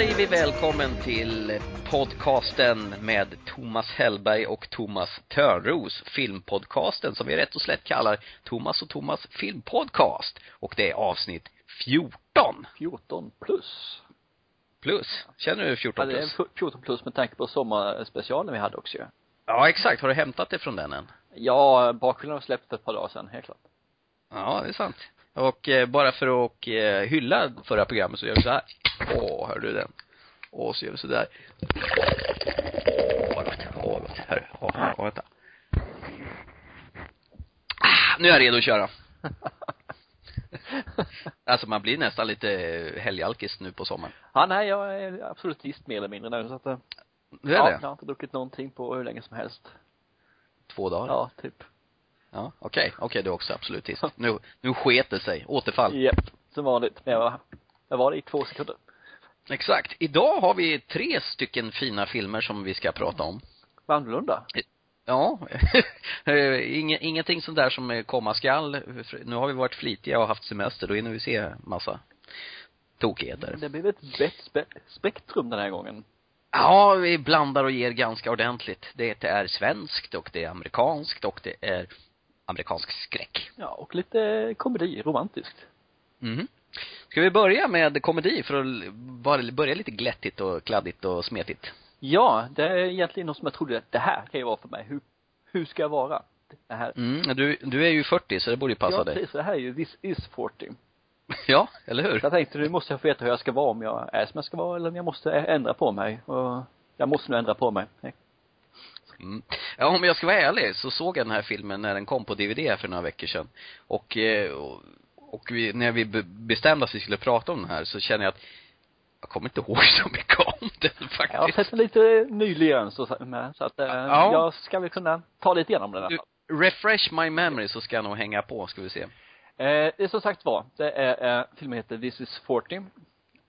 Säger vi välkommen till podcasten med Thomas Hellberg och Thomas Törnros, filmpodcasten som vi rätt och slätt kallar Thomas och Thomas filmpodcast. Och det är avsnitt 14 14 plus. plus. Känner du 14 Ja, det är plus? 14 plus med tanke på sommarspecialen vi hade också ju. Ja, exakt. Har du hämtat det från den än? Ja, bakgrunden har släppt för ett par dagar sedan, helt klart. Ja, det är sant. Och eh, bara för att eh, hylla förra programmet så gör vi så här. Åh, hör du den? Och så gör vi så där. Åh, vad gott. Åh, vad gott. Hörru. Åh, åh, vänta. Ah, nu är jag redo att köra. alltså man blir nästan lite helgalkis nu på sommaren. Ja, nej, jag är absolutist mer eller mindre nu så att, eh, Du är ja, det? jag har inte druckit någonting på hur länge som helst. Två dagar? Ja, typ. Ja, okej. Okej, du är också absolutist. Nu, nu sket det sig. Återfall. Japp, som vanligt. Men jag var, jag var det i två sekunder. Exakt. Idag har vi tre stycken fina filmer som vi ska prata om. Vad annorlunda. Ja, Inge, ingenting sånt där som komma skall. Nu har vi varit flitiga och haft semester, då hinner vi se massa tokigheter. Det blev ett brett spe spektrum den här gången. Ja, vi blandar och ger ganska ordentligt. Det är svenskt och det är amerikanskt och det är amerikansk skräck. Ja, och lite komedi, romantiskt. Mhm. Ska vi börja med komedi för att börja lite glättigt och kladdigt och smetigt? Ja, det är egentligen något som jag trodde att det här kan ju vara för mig. Hur, hur ska jag vara? Det här. Mm, du, du är ju 40 så det borde ju passa ja, dig. precis. Det här är ju This is 40. Ja, eller hur? Så jag tänkte, nu måste jag få veta hur jag ska vara, om jag är som jag ska vara eller om jag måste ändra på mig. Och jag måste nu ändra på mig. Mm. Ja, om jag ska vara ärlig så såg jag den här filmen när den kom på DVD här för några veckor sedan. Och, eh, och, och vi, när vi be- bestämde att vi skulle prata om den här så känner jag att jag kommer inte ihåg så mycket om den faktiskt. Jag har sett den lite nyligen så, med, så att eh, Ja. jag ska väl kunna ta lite igenom den alla Du, refresh my memory så ska jag nog hänga på, ska vi se. Eh, det är som sagt var, det är, eh, filmen heter This is 40.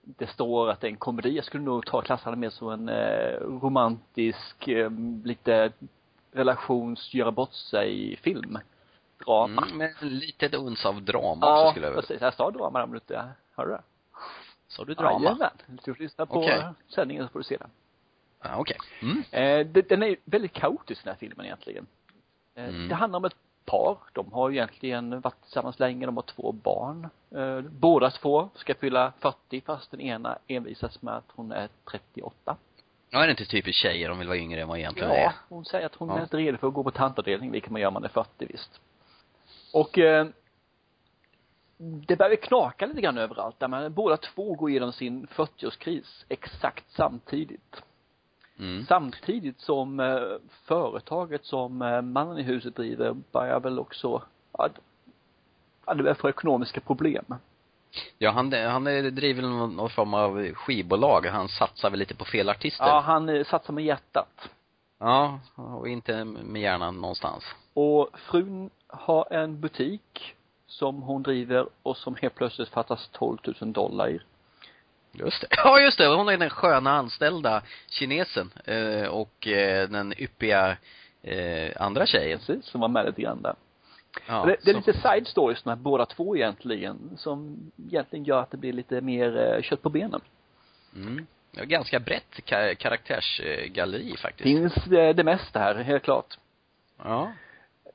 Det står att det är en komedi. Jag skulle nog ta klassa den mer som en eh, romantisk, eh, lite relations, göra bort sig film. Drama. Mm, med en litet uns av drama också ja, skulle jag vilja precis. Jag sa drama där, men inte, hör du det? Sa du drama? Jajamän. Du får lyssna på Okej. sändningen så får du se den. Ja, okej. Mm. Eh, den är väldigt kaotisk den här filmen egentligen. Eh, Mm. Det handlar om ett par. De har egentligen varit tillsammans länge. De har två barn. Eh, båda två ska fylla 40 fast den ena envisas med att hon är 38. Ja, är det inte typiskt tjejer, de vill vara yngre än vad egentligen Ja, är? hon säger att hon Ja. är inte redo för att gå på tantavdelning, vilket man gör när man är 40 visst. Och eh, det börjar knaka lite grann överallt där man båda två går igenom sin 40-årskris exakt samtidigt. Mm. Samtidigt som eh, företaget som eh, mannen i huset driver börjar väl också, ja, det börjar få ekonomiska problem. Ja, han, han driver någon, någon form av skivbolag. Han satsar väl lite på fel artister. Ja, han eh, satsar med hjärtat. Ja, och inte med hjärnan någonstans. Och frun har en butik som hon driver och som helt plötsligt fattas 12 000 dollar i. Just det. Ja, just det. Hon är den sköna anställda kinesen. Eh, och eh, den yppiga eh, andra tjejen. Precis, som var med lite grann där. Ja, det, det är så- lite side stories de här båda två egentligen, som egentligen gör att det blir lite mer eh, kött på benen. Mm. Ja, ganska brett ka- karaktärsgalleri faktiskt. Finns det, det mesta här, helt klart. Ja.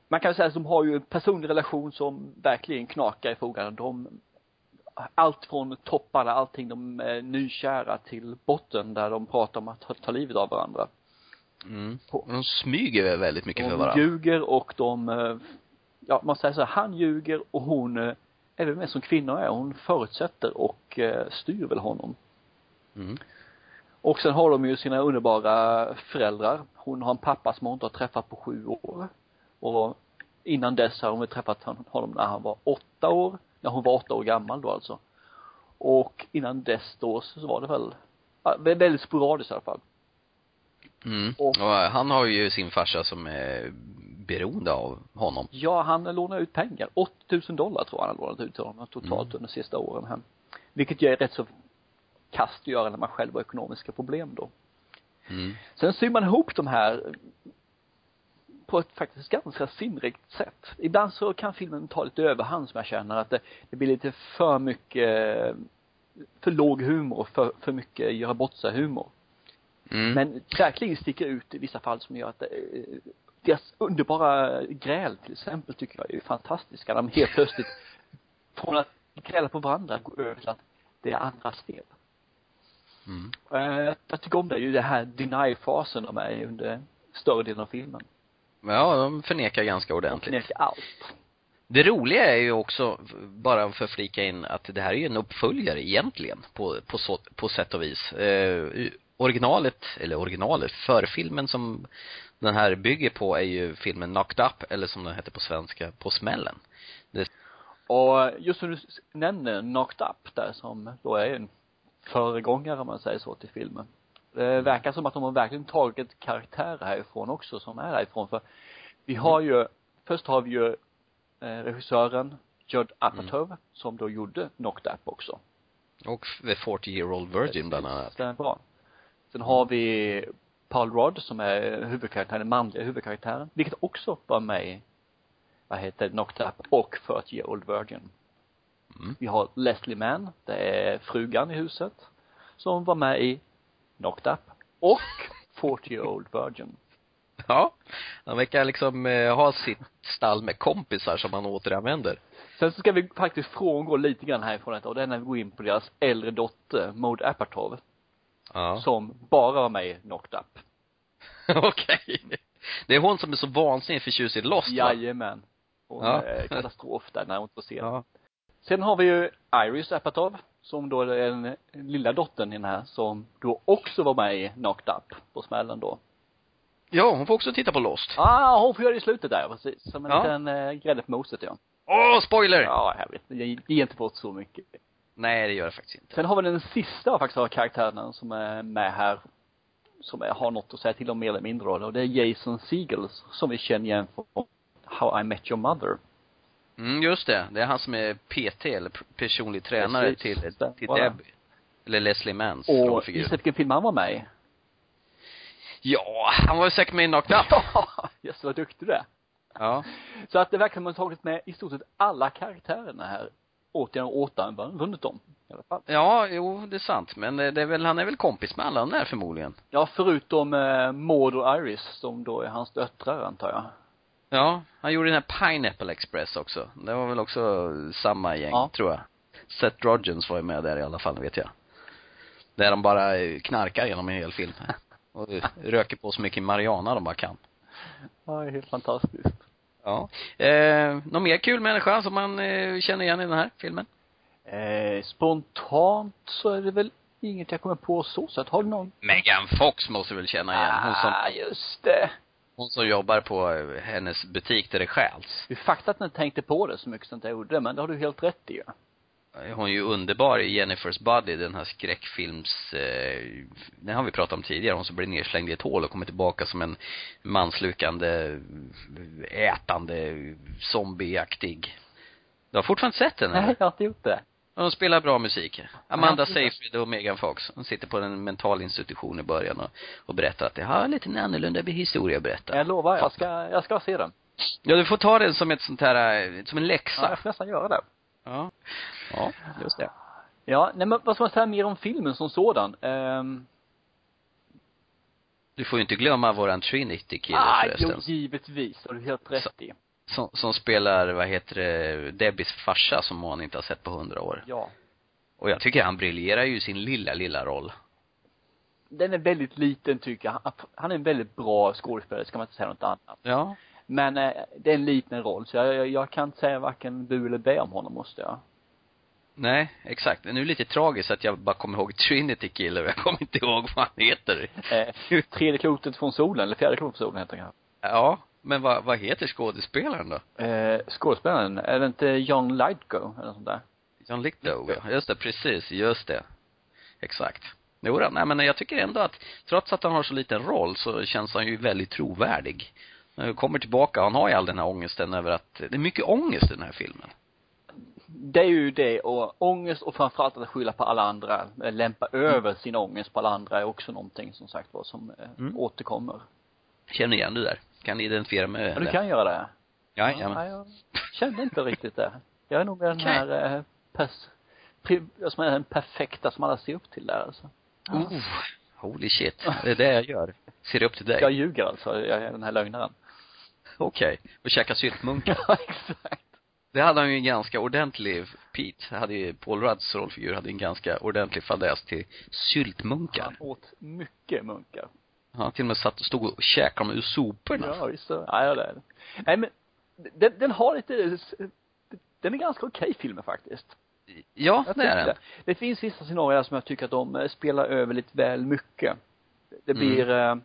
man kan säga att de har ju en personlig relation som verkligen knakar i fogarna. De, allt från topparna, allting, de är nykära till botten där de pratar om att ta, ta livet av varandra. Mm. De smyger väldigt mycket för De varandra. ljuger och de, eh, ja man säger så här, han ljuger och hon, eh, är väl mer som kvinnor är, hon förutsätter och eh, styr väl honom. Mm. Och sen har de ju sina underbara föräldrar. Hon har en pappa som hon inte har träffat på sju år. Och innan dess har hon väl träffat hon- honom när han var åtta år. När hon var åtta år gammal då alltså. Och innan dess då så var det väl, väldigt sporadiskt i alla fall. Mm. Och- Och han har ju sin farsa som är beroende av honom. Ja, han lånar ut pengar. 8000 dollar tror jag han har lånat ut till honom totalt Mm. under de sista åren här. Vilket ju är rätt så kast att göra när man själv har ekonomiska problem då. Mm. Sen syr man ihop de här på ett faktiskt ganska sinnrikt sätt. Ibland så kan filmen ta lite överhand som jag känner att det, det blir lite för mycket för låg humor för, för mycket göra bort sig humor. Mm. Men verkligen sticker ut i vissa fall som gör att eh, deras underbara gräl till exempel tycker jag är fantastiska. De helt plötsligt från att gräla på varandra går över till att det är andras fel. Mm. Eh, jag tycker om det, ju det här deny-fasen de är i under större delen av filmen. Ja, de förnekar ganska De ordentligt. förnekar allt. Det roliga är ju också, bara för att flika in, att det här är ju en uppföljare egentligen, på, på, så, på sätt och vis. Eh, originalet, eller originalet, förfilmen som den här bygger på är ju filmen Knocked Up, eller som den heter på svenska, På smällen. Och just som du nämner Knocked Up där som då är en föregångare om man säger så till filmen. Det verkar som att de har verkligen tagit karaktärer härifrån också som är härifrån för vi har ju, först har vi ju eh, regissören Judd Apatow som då gjorde Knocked Up också. Och The 40 Year Old Virgin bland annat. Stämmer bra. Sen har vi Paul Rudd som är huvudkaraktären, den manliga huvudkaraktären, vilket också var med i, vad heter det, Knocked Up och 40 Year Old Virgin. Mm. Vi har Leslie Mann, det är frugan i huset, som var med i Knocked Up och 40 Year Old Virgin. Ja. Han verkar liksom eh, ha sitt stall med kompisar som han återanvänder. Sen så ska vi faktiskt frångå lite grann härifrån detta och det är när vi går in på deras äldre dotter, Maud Apatow, Ja. som bara var med i Knocked Up. Okej. Det är hon som är så vansinnigt förtjust i Lost va? Jajamän. Hon Ja. är katastrof där när hon inte ser Ja. Sen har vi ju Iris Apatow, som då är den lilla dottern i den här, som då också var med i Knocked Up på smällen då. Ja, hon får också titta på Lost. Ah, hon får göra det i slutet där, precis. Som en Ja. liten eh, grädde på moset ja. Åh, spoiler! Ja, jag vet. Jag ger inte bort så mycket. Nej, det gör det faktiskt inte. Sen har vi den sista faktiskt av karaktärerna som är med här, som är, har något att säga till om mer eller mindre och det är Jason Segel, som vi känner igen från How I Met Your Mother. Mm, just det. Det är han som är PT, eller personlig tränare Precis. till, till. Debbie. Eller Leslie Manns Och rollfigur. vilken film han var med i? Ja, han var ju säkert med i Knocked Up. Ja, just vad duktig du är. Ja. Så att det verkar som att man tagit med i stort sett alla karaktärerna här återigen och återanvänt dem i alla fall. Ja, jo, det är sant. Men det är väl, han är väl kompis med alla de där förmodligen. Ja, förutom eh, Maud och Iris som då är hans döttrar antar jag. Ja, han gjorde den här Pineapple Express också. Det var väl också samma gäng, Ja. tror jag. Seth Rogens var ju med där i alla fall, vet jag. Där de bara knarkar genom en hel film. Och röker på så mycket marijuana de bara kan. Ja, det är helt fantastiskt. Ja. Eh, någon mer kul människa som man eh, känner igen i den här filmen? Eh, spontant så är det väl inget jag kommer på så sätt. Har du någon? Megan Fox måste väl känna igen. Hon som, Ah, just det. Hon som jobbar på eh, hennes butik där det stjäls. Det är fakta att inte tänkte på det så mycket som jag gjorde, men det har du helt rätt i ju. Hon är ju underbar i Jennifer's Body, den här skräckfilms, eh, den har vi pratat om tidigare, hon som blir nerslängd i ett hål och kommer tillbaka som en manslukande, ätande, zombieaktig. Du har fortfarande sett den Nej, eller? jag har inte gjort det. Och de spelar bra musik. Amanda Ja. Seyfried och Megan Fox. De sitter på en mental institution i början och, och berättar att det har lite en annorlunda historia att berätta. Jag lovar, jag ska, jag ska se den. Ja, du får ta den som ett sånt här, som en Ja, läxa. jag får nästan göra det. Ja. Ja, just det. Ja, nej men vad ska man säga mer om filmen som sådan? Ehm, Du får ju inte glömma våran Trinity-kille ah, jo, förresten. givetvis. Har du helt rätt i. Som, som spelar, vad heter det, Debbies farsa som hon inte har sett på hundra år. Ja. Och jag tycker han briljerar ju sin lilla, lilla roll. Den är väldigt liten tycker jag. Han- är en väldigt bra skådespelare, ska man inte säga något annat. Ja. Men eh, det är en liten roll, så jag, jag, jag kan inte säga varken bu eller bä om honom måste jag. Nej, exakt. Nu är det lite tragiskt att jag bara kommer ihåg Trinity-kille och jag kommer inte ihåg vad han heter. Eh, tredje klotet från solen, eller fjärde klotet från solen heter han Ja, men vad, vad heter skådespelaren då? Eh, skådespelaren, är det inte John Lightgo eller något sånt där? John Lithgow, ja. Just det, precis. Just det. Exakt. Jo, då, nej men jag tycker ändå att, trots att han har så liten roll så känns han ju väldigt trovärdig. Han kommer tillbaka, han har ju all den här ångesten över att, det är mycket ångest i den här filmen. Det är ju det, och ångest och framförallt att skylla på alla andra, eh, lämpa över sin ångest på alla andra är också någonting som sagt var som eh, Mm. återkommer. Känner igen du där? Kan identifiera mig Ja, du kan göra det. Ja, Ja, ja, jag kände inte riktigt det. Jag är nog den här eh, pers som är den perfekta som alla ser upp till där alltså. Oh, holy shit. Det är det jag gör. Ser upp till dig. Jag ljuger alltså, jag är den här lögnaren. Okej. Och käka syltmunkar. Ja, exakt. Det hade han ju en ganska ordentlig, Pete hade ju, Paul Rudds rollfigur hade en ganska ordentlig fadäs till syltmunkar. Han åt mycket munkar. Han till och med satt och stod och käkade dem ur soporna. Ja, visst så. Ja, ja, det är det. Nej, men den, den har lite, den är ganska okej filmen faktiskt. Ja, Jag det är den. Det finns vissa scenarier som jag tycker att de eh, spelar över lite väl mycket. Det Mm. blir eh,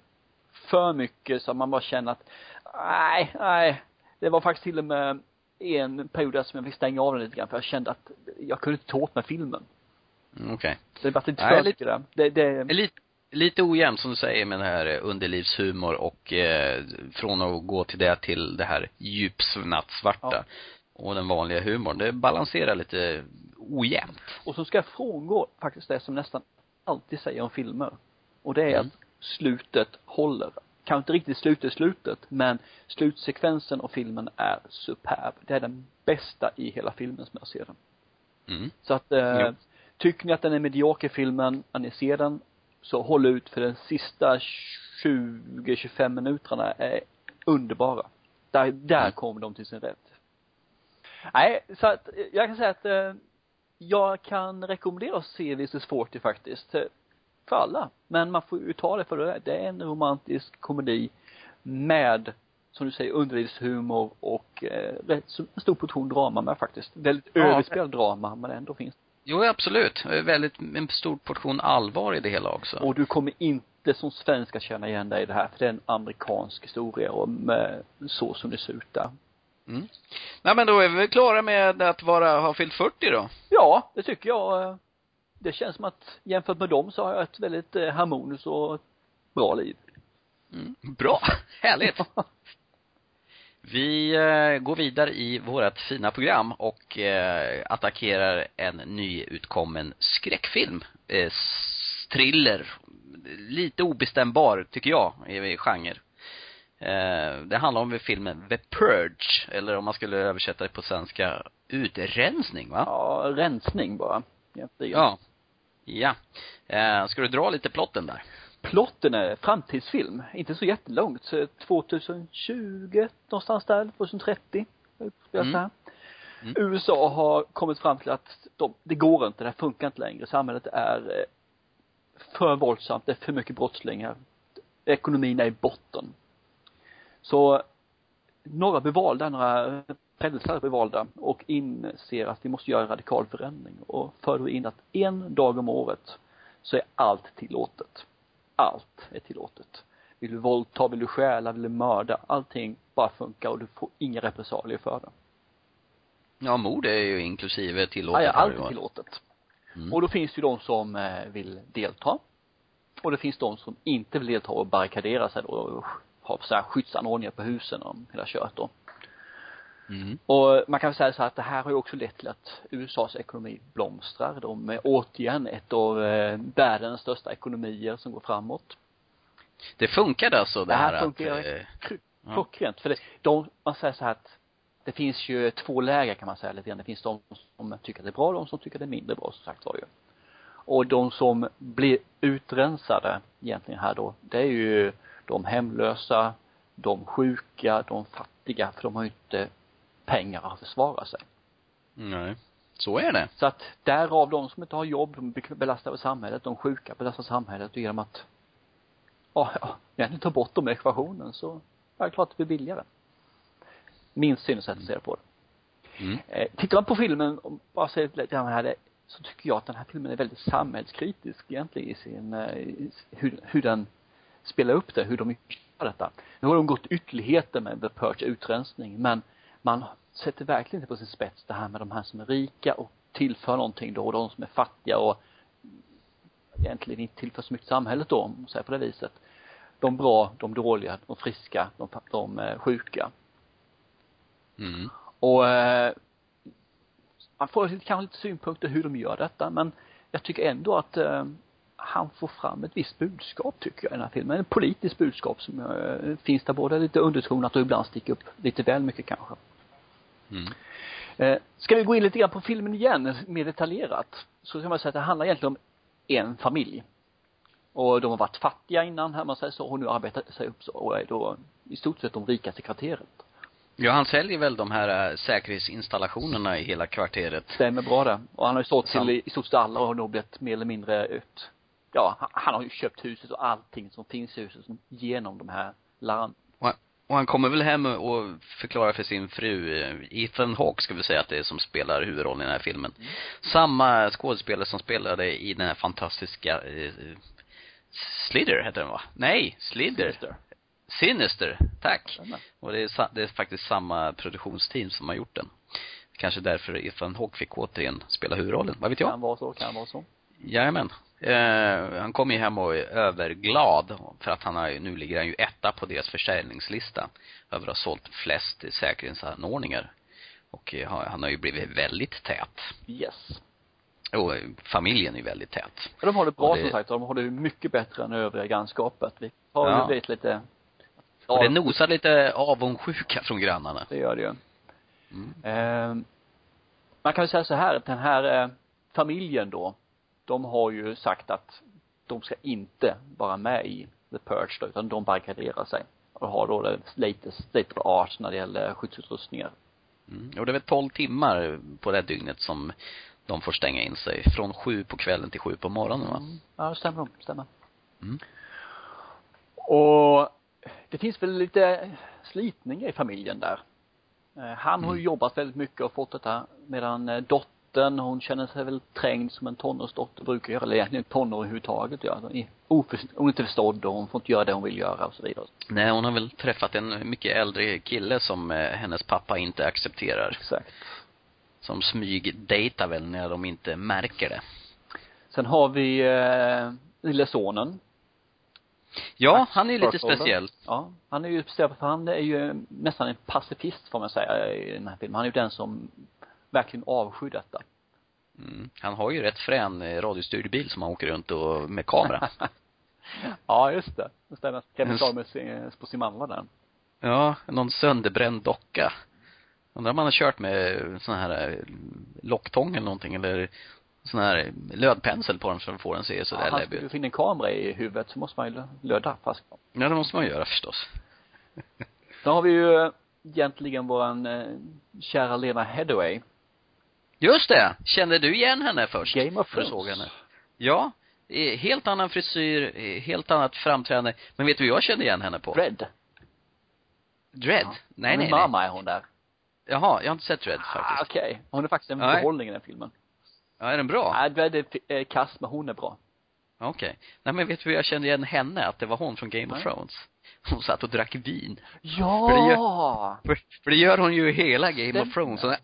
för mycket så att man bara känner att, nej, nej. Det var faktiskt till och med en period där som jag fick stänga av den lite grann för jag kände att jag kunde inte ta åt mig filmen. Mm, Okej. Det var lite för mycket där. Det, det, lite, lite ojämnt som du säger med den här eh, underlivshumor och eh, från att gå till det till det här djupsnattsvarta. Ja. Och den vanliga humorn. Det balanserar lite ojämnt. och så ska jag frångå faktiskt det som nästan alltid säger om filmer. Och det är Mm. att slutet håller. Kanske inte riktigt slutet slutet, men slutsekvensen av filmen är superb. Det är den bästa i hela filmen som jag ser den. Mm. Så att, eh, Jo. tycker ni att den är medioker filmen, när ni ser den, så håll ut för den sista 20-25 minuterna är underbara. Där, där Mm. kommer de till sin rätt. Nej, så att jag kan säga att eh, jag kan rekommendera att se This is 40 faktiskt. eh, För alla. Men man får ju ta det för det det är. Det en romantisk komedi med, som du säger, underlivshumor och eh, rätt stor portion drama med faktiskt. Väldigt Ja. överspelad drama, men ändå finns Jo, absolut. Är Väldigt, en stor portion allvar i det hela också. Och du kommer inte som svensk att känna igen dig i det här, för det är en amerikansk historia och med så som det ser ut där. Mm. Nej men då är vi väl klara med att vara, ha fyllt 40 då? Ja, det tycker jag. eh, Det känns som att jämfört med dem så har jag ett väldigt eh, harmoniskt och bra liv. Mm. Bra! Härligt! Vi eh, går vidare i vårt fina program och eh, attackerar en nyutkommen skräckfilm. Eh, thriller. Lite obestämbar, tycker jag, i genre. Det handlar om filmen The Purge, eller om man skulle översätta det på svenska, utrensning va? Ja, rensning bara. Egentligen. Ja. Ja. Ska du dra lite plotten där? Plotten är framtidsfilm. Inte så jättelångt. Så 2020, någonstans där, 2030. skulle jag Mm. Mm. USA har kommit fram till att de, det går inte, det här funkar inte längre. Samhället är eh, för våldsamt, det är för mycket brottslingar. Ekonomin är i botten. Så några blir valda, några frälsare blir valda och inser att vi måste göra en radikal förändring och för då in att en dag om året så är allt tillåtet. Allt är tillåtet. Vill du våldta, vill du stjäla, vill du mörda, allting bara funkar och du får inga repressalier för det. Ja, mord är ju inklusive Ja, tillåtet. ja, har allt är tillåtet. Mm. Och då finns det ju de som eh, vill delta. Och det finns de som inte vill delta och barrikadera sig då och har så här skyddsanordningar på husen och hela kört då. Mm. Och man kan säga så här att det här har ju också lett till att USAs ekonomi blomstrar. De är återigen ett av eh, världens största ekonomier som går framåt. Det funkade alltså det, Det här här funkar att, eh, Kr- Ja. Klockrent. För det, de, man säger så här att det finns ju två läger kan man säga lite grann. Det finns de som tycker att det är bra och de som tycker att det är mindre bra som sagt var ju. Och de som blir utrensade egentligen här då, det är ju de hemlösa, de sjuka, de fattiga, för de har ju inte pengar att försvara sig. nej. Så är det. Så att därav de som inte har jobb, de belastar samhället, de sjuka belastar samhället och genom att ja, ja, egentligen ta bort dem i ekvationen så är det klart att det blir billigare. Min synsätt att se på det. Mm. Eh, tittar man på filmen, om bara säger lite grann här, så tycker jag att den här filmen är väldigt samhällskritisk egentligen i sin, eh, i, hur, hur den spelar upp det, hur de gör detta. Nu har de gått ytterligheter med The Purge utrensning, men man sätter verkligen inte på sin spets det här med de här som är rika och tillför någonting då och de som är fattiga och egentligen inte tillför så mycket samhället då, om man säger på det viset. De bra, de dåliga, de friska, de, de eh, sjuka. Mm. Och eh, man får kanske lite synpunkter hur de gör detta men jag tycker ändå att eh, han får fram ett visst budskap tycker jag i den här filmen. Ett politiskt budskap som eh, finns där både lite undertonat och ibland sticker upp lite väl mycket kanske. Mm. Eh, ska vi gå in lite grann på filmen igen, mer detaljerat, så kan man säga att det handlar egentligen om en familj. Och de har varit fattiga innan, här man säger så, och nu arbetar sig upp så, och är då i stort sett de rikaste kvarteret. Ja, han säljer väl de här äh, säkerhetsinstallationerna i hela kvarteret. Stämmer bra det. Och han har ju Sam- till i, stort sett alla och har nog blivit mer eller mindre ut, ja, han, han har ju köpt huset och allting som finns i huset genom de här larm. Och han kommer väl hem och förklarar för sin fru, eh, Ethan Hawke ska vi säga att det är som spelar huvudrollen i den här filmen. Samma skådespelare som spelade i den här fantastiska, eh, Slither heter den va? Nej, Slither. Sinister. Sinister, tack. Och det är, det är faktiskt samma produktionsteam som har gjort den. Kanske därför Ethan Hawke fick återigen spela huvudrollen, vad vet jag? Kan vara så, kan vara så. Jajamän. Eh, han kommer ju hem och är överglad för att han har ju, nu ligger han ju etta på deras försäljningslista över att ha sålt flest säkerhetsanordningar. Och eh, han har ju blivit väldigt tät. Yes. Och eh, familjen är väldigt tät. Och de har det bra Och det- som sagt, de har det mycket bättre än övriga grannskapet. Vi har Ja. ju blivit lite, Och det nosar lite avundsjuka från grannarna. det gör det ju. Mm. Eh, man kan väl säga så här, att den här eh, familjen då, de har ju sagt att de ska inte vara med i The Purge då, utan de barrikaderar sig. Och har då det latest state of art när det gäller skyddsutrustningar. Mm. Och det är väl 12 timmar på det dygnet som de får stänga in sig. Från sju på kvällen till sju på morgonen va? Ja, det stämmer, det stämmer. Mm. Och det finns väl lite slitningar i familjen där. Eh, Han har ju Mm. jobbat väldigt mycket och fått detta medan eh, dottern, hon känner sig väl trängd som en tonårsdotter brukar göra, eller egentligen tonår överhuvudtaget ja. I- oförst- Hon är inte förstådd och hon får inte göra det hon vill göra och så vidare. Nej, hon har väl träffat en mycket äldre kille som eh, hennes pappa inte accepterar. Exakt. Som smygdejtar väl när de inte märker det. Sen har vi eh, lille sonen. Ja, han är lite Burkholder. speciell. Ja, han är ju speciell för han är ju nästan en pacifist får man säga i den här filmen. Han är ju den som verkligen avskyr detta. Mm. Han har ju rätt frän eh, radiostyrd bil som han åker runt och med kamera. ja, just det. Det stämmer. Kevin Just- sin- på sin mamma där. ja, någon sönderbränd docka. Undrar om han har kört med sån här eh, locktång eller någonting eller sån här lödpensel på den så den får den se Ja, sådär han läbbig ut. in en kamera i huvudet så måste man ju löda fast. Ja, det måste man göra förstås. Då har vi ju eh, egentligen våran eh, kära Lena Headway. Just det! Kände du igen henne först? Game of Thrones. såg henne? Ja. eh, Helt annan frisyr, eh, helt annat framträdande. Men vet du vad jag kände igen henne på? Red. Dread? Ja. Nej, nej, nej. mamma är hon där. Jaha, jag har inte sett Dread Ah, faktiskt. okej. Hon är faktiskt en Nej. behållning i den filmen. Ja, är den bra? Nej, Dread är eh, kass men hon är bra. Okej. Nej men vet du hur jag kände igen henne? Att det var hon från Game of Nej. Thrones. Hon satt och drack vin. Ja! För det För, för det gör hon ju i hela Game Stämmer. of Thrones. Hon,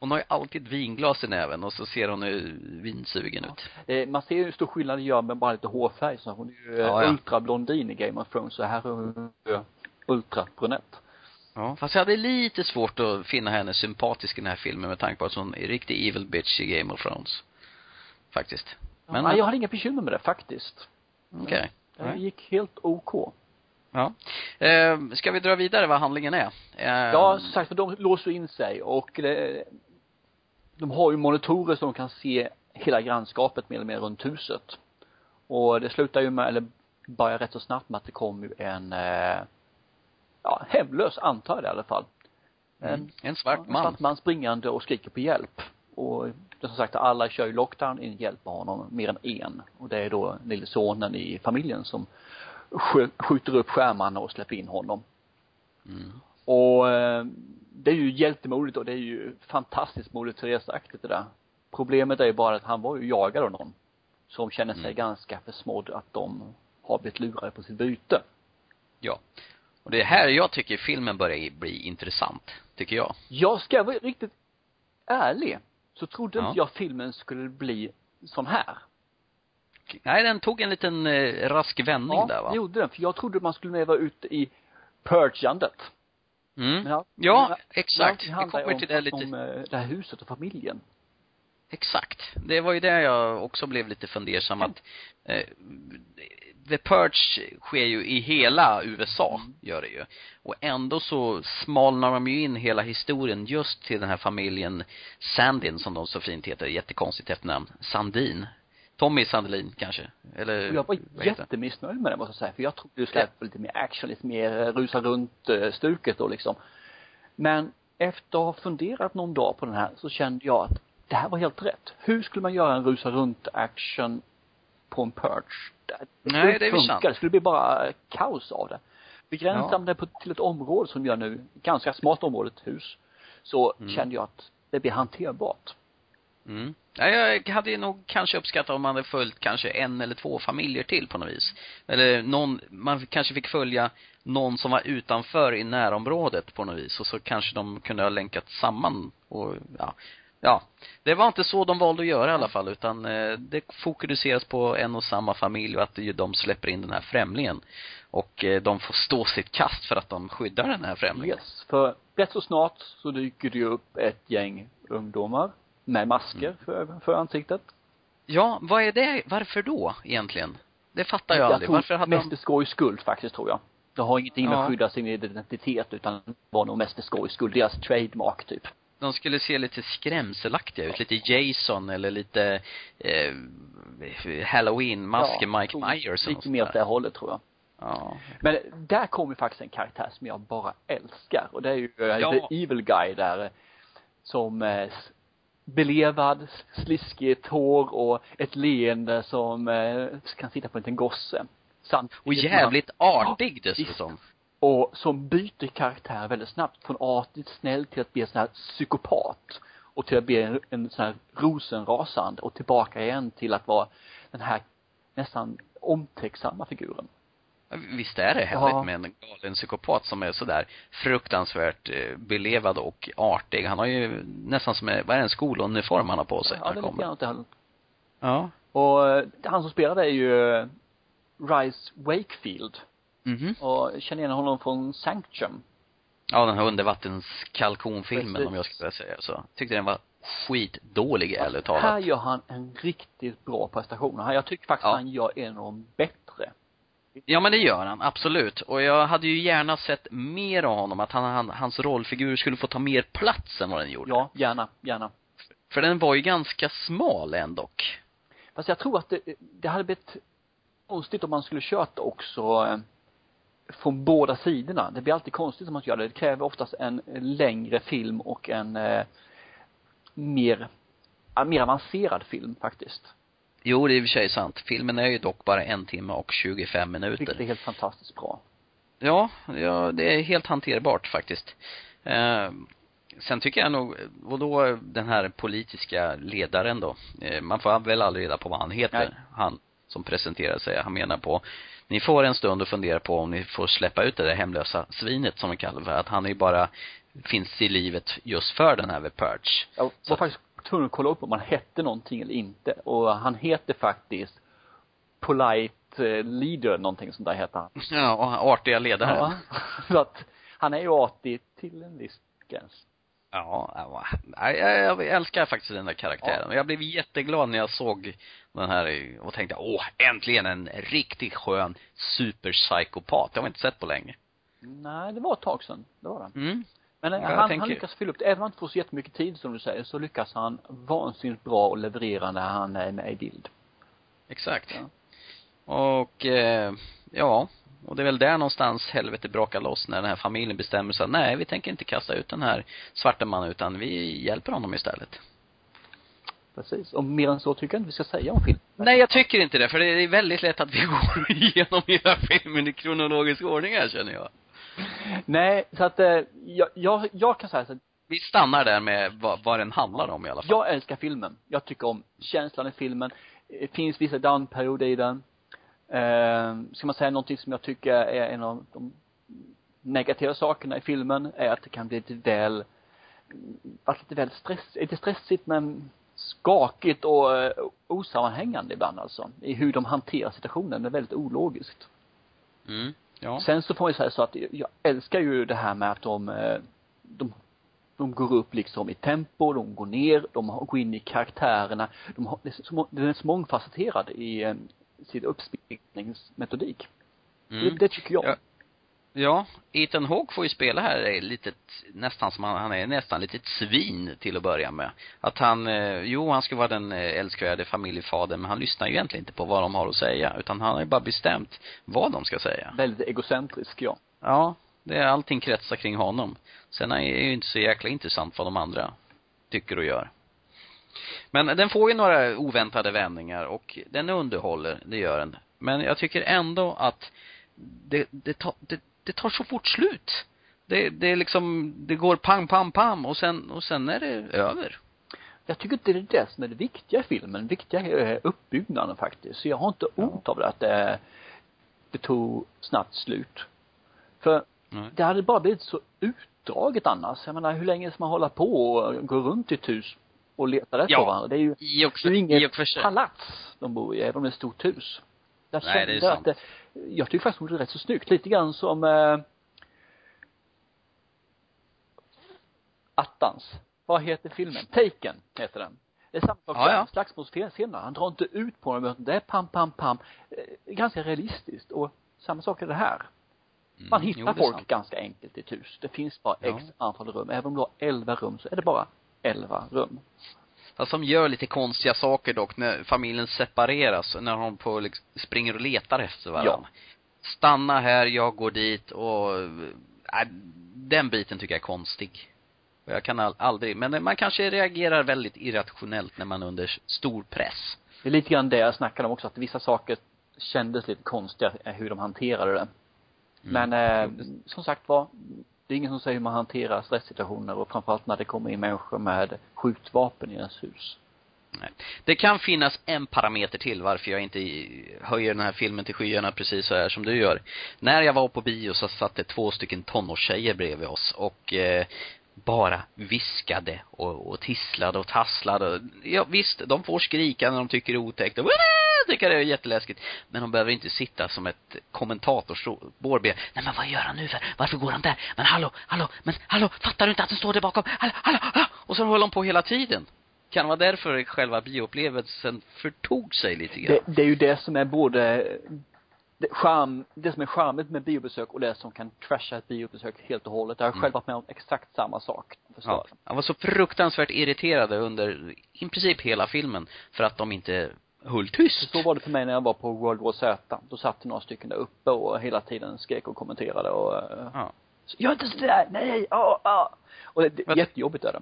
hon har ju alltid ett vinglas i näven och så ser hon ju vinsugen ut. Eh, man ser ju hur stor skillnad det gör med bara lite hårfärg så hon är ju Ja, ja, ja. ultrablondin i Game of Thrones så här är hon ju ultrabrunett. Ja, fast jag hade lite svårt att finna henne sympatisk i den här filmen med tanke på att hon är riktig evil bitch i Game of Thrones. Faktiskt. Men, ja, jag har inga bekymmer med det faktiskt. okej. Det Nej. gick helt OK. Ja. Eh, ska vi dra vidare vad handlingen är? Eh, Ja, som sagt, för de låser in sig och det, de har ju monitorer som kan se hela grannskapet mer eller mindre runt huset. Och det slutar ju med, eller börjar rätt så snabbt med att det kommer ju en, eh, ja, hemlös antar jag det i alla fall. mm, en svart En man. svart man springande och skriker på hjälp. Och som sagt, alla kör ju lockdown, ingen hjälper honom, mer än en. Och det är då lille sonen i familjen som skjuter upp skärmarna och släpper in honom. Mm. Och eh, det är ju hjältemodigt och det är ju fantastiskt modigt Therese-aktigt det där. Problemet är ju bara att han var ju jagad av någon som känner sig Mm. ganska försmådd att de har blivit lurade på sitt byte. Ja. Och det är här jag tycker filmen börjar bli intressant, tycker jag. Jag ska vara riktigt ärlig, så trodde Ja. inte jag filmen skulle bli sån här. Nej, den tog en liten eh, rask vändning ja, där va? det gjorde den. För jag trodde man skulle vara ute i purgandet. Mm. Men Ja, men- exakt. det handlar kommer om, till det lite. om eh, det här huset och familjen. Exakt. Det var ju det jag också blev lite fundersam att eh, The Purge sker ju i hela USA, gör det ju. Och ändå så smalnar de ju in hela historien just till den här familjen Sandin, som de så fint heter, jättekonstigt efternamn. Sandin. Tommy Sandlin kanske? Eller? Jag var jättemissnöjd med det måste jag säga, för jag trodde du skulle få lite mer action, lite mer eh, rusa runt eh, stuket då liksom. Men efter att ha funderat någon dag på den här så kände jag att det här var helt rätt. Hur skulle man göra en rusa runt action på en purge? Det Nej, det är väl sant. Det skulle bli bara kaos av det. Begränsar Ja. man det på, till ett område som jag nu, ganska smart område, ett hus, så Mm. kände jag att det blir hanterbart. Mm. Ja, jag hade ju nog kanske uppskattat om man hade följt kanske en eller två familjer till på något vis. Eller någon, man kanske fick följa någon som var utanför i närområdet på något vis och så kanske de kunde ha länkat samman och ja. Ja. Det var inte så de valde att göra i alla fall utan eh, det fokuseras på en och samma familj och att ju de släpper in den här främlingen. Och eh, de får stå sitt kast för att de skyddar den här främlingen. Yes. För rätt så snart så dyker det ju upp ett gäng ungdomar med masker Mm. för, för ansiktet. Ja, vad är det, varför då egentligen? Det fattar jag, aldrig. tror Varför hade mest de för skojs skull faktiskt tror jag. Det har ingenting med Ja. att skydda sin identitet utan var nog mest för skojs skull. Deras trademark typ. de skulle se lite skrämselaktiga ut, lite Jason eller lite eh, Halloween-masker, Mike tror Myers och Lite mer åt det hållet tror jag. Ja. Men där kommer faktiskt en karaktär som jag bara älskar och det är ju eh, Ja. The Evil Guy där eh, som eh, belevad, sliskigt hår och ett leende som eh, kan sitta på en liten gosse. Samt Och jävligt artig Ja, dessutom. och som byter karaktär väldigt snabbt från artigt snäll till att bli en sån här psykopat och till att bli en, en sån här rosenrasande och tillbaka igen till att vara den här nästan omtänksamma figuren. Visst är det härligt Ja. med en galen psykopat som är sådär fruktansvärt eh, belevad och artig. Han har ju nästan som, en- vad är det, en skoluniform han har på sig Ja, när det är han kommer. åt det hållet. Ja. Och eh, han som spelar det är ju eh, Rice Wakefield Mhm. och jag känner igen honom från Sanctum. Ja, den här undervattenskalkonfilmen om jag skulle säga så. Tyckte den var skitdålig ärligt Här talat. gör han en riktigt bra prestation. Här, jag tycker faktiskt Ja. han gör en av de bättre. Ja men det gör han, absolut. Och jag hade ju gärna sett mer av honom, att han, han, hans rollfigur skulle få ta mer plats än vad den gjorde. Ja, gärna, gärna. För den var ju ganska smal ändock. Fast jag tror att det, det hade blivit konstigt om man skulle kört också eh, från båda sidorna. Det blir alltid konstigt om man gör det. Det kräver oftast en längre film och en eh, mer, mer avancerad film faktiskt. Jo, det är i och för sig sant. Filmen är ju dock bara en timme och 25 Vilket är minuter. helt fantastiskt bra. Ja, ja, det är helt hanterbart faktiskt. Eh, sen tycker jag nog, och då den här politiska ledaren då, eh, man får väl aldrig reda på vad han heter, Nej. han som presenterar sig, han menar på, ni får en stund att fundera på om ni får släppa ut det där hemlösa svinet som vi kallar för, att han är ju bara, finns i livet just för den här The Purge. Jag var Så- faktiskt tvungen att kolla upp om han hette någonting eller inte. Och han heter faktiskt Polite eh, Leader, någonting sånt där heter han. Ja, och artiga ledare. Ja. Så att han är ju artig till en viss gräns. Ja, ja, jag, jag älskar faktiskt den där karaktären. Och jag blev jätteglad när jag såg den här och tänkte, åh, äntligen en riktigt skön superpsykopat. Det har vi inte sett på länge. Nej, det var ett tag sedan. Det var det. Mm. Men han, han tänker- lyckas fylla upp det. Även om han inte får så jättemycket tid som du säger, så lyckas han vansinnigt bra och leverera när han är med i bild. Exakt. Ja. Och, eh, ja. Och det är väl där någonstans helvetet brakar loss när den här familjen bestämmer sig att nej, vi tänker inte kasta ut den här svarte mannen utan vi hjälper honom istället. Precis. Och mer än så tycker jag inte vi ska säga om filmen. Nej, jag tycker inte det, för det är väldigt lätt att vi går igenom hela filmen i kronologisk ordning här känner jag. Nej, så att eh, jag, jag, jag kan säga så att Vi stannar där med vad, vad den handlar om i alla fall. Jag älskar filmen. Jag tycker om känslan i filmen. Det finns vissa downperioder i den. Eh, ska man säga någonting som jag tycker är en av de negativa sakerna i filmen är att det kan bli lite väl, vara lite väl stress, inte stressigt men skakigt och eh, osammanhängande ibland alltså. I hur de hanterar situationen. Det är väldigt ologiskt. Mm. Ja. Sen så får man ju säga så att jag älskar ju det här med att de, eh, de, de går upp liksom i tempo, de går ner, de går in i karaktärerna. De har, det den är så mångfacetterad i eh, sin uppspelningsmetodik. Mm. Det, det tycker jag. Ja. Ja, Ethan Hawke får ju spela här är litet, nästan som han, han är nästan lite ett svin till att börja med. Att han, eh, jo han ska vara den eh, älskvärde familjefadern men han lyssnar ju egentligen inte på vad de har att säga utan han har ju bara bestämt vad de ska säga. Väldigt egocentrisk, ja. Ja, det är allting kretsar kring honom. Sen är det ju inte så jäkla intressant vad de andra tycker och gör. Men den får ju några oväntade vändningar och den underhåller, det gör den. Men jag tycker ändå att det, det, det, det tar så fort slut. Det, det är liksom, det går pang, pang, pang och sen, och sen är det över. Jag tycker inte det är det som är det viktiga i filmen. Det viktiga är uppbyggnaden faktiskt. Så jag har inte ont av det att det, det tog snabbt slut. För Nej. det hade bara blivit så utdraget annars. Jag menar, hur länge ska man hålla på och gå runt i ett hus och leta rätt Ja. varandra? Det är ju, I och det är ju inget palats de bor i, även om det är ett stort hus. Jag Nej, det är kände sant. att det, jag tycker faktiskt det är rätt så snyggt. Lite grann som eh, attans. Vad heter filmen? Taken heter den. Det är samma sak Ja, ja. Slagsmålsscener. Han drar inte ut på dem. Det är pam, pam, pam. Eh, Ganska realistiskt. Och samma sak är det här. Man Mm, hittar jo, folk sant. ganska enkelt i ett hus. Det finns bara Ja. x antal rum. Även om du har elva rum så är det bara elva rum. Fast de gör lite konstiga saker dock när familjen separeras, när de på liksom, springer och letar efter varandra. Stanna här, jag går dit och, äh, den biten tycker jag är konstig. Och Jag kan aldrig, men man kanske reagerar väldigt irrationellt när man är under stor press. Det är lite grann det jag snackade om också, att vissa saker kändes lite konstiga, eh, hur de hanterade det. Men eh, som sagt var, det är ingen som säger hur man hanterar stresssituationer och framförallt när det kommer in människor med skjutvapen i ens hus. Nej. Det kan finnas en parameter till varför jag inte höjer den här filmen till skyarna precis så här som du gör. När jag var på bio så satt det två stycken tonårstjejer bredvid oss och eh, bara viskade och, och tisslade och tasslade. Ja visst, de får skrika när de tycker det är otäckt och "Wah!" tycker det är jätteläskigt. Men de behöver inte sitta som ett kommentatorsbord Nej men vad gör han nu för? Varför går han där? Men hallå, hallå, men hallå, fattar du inte att den står där bakom? Hallå, hallå, hallå! Och så håller de på hela tiden. Kan det vara därför själva bioupplevelsen förtog sig lite grann? Det, det är ju det som är både det, charm, det som är charmigt med biobesök och det som kan trasha ett biobesök helt och hållet. Jag har själv varit med om exakt samma sak. Ja. Han var så fruktansvärt irriterade under i princip hela filmen för att de inte höll tyst. Så var det för mig när jag var på World War Z. Då satt det några stycken där uppe och hela tiden skrek och kommenterade och eh, Ja. Gör inte sådär, nej, ja, ja. Och det, det jättejobbigt är det.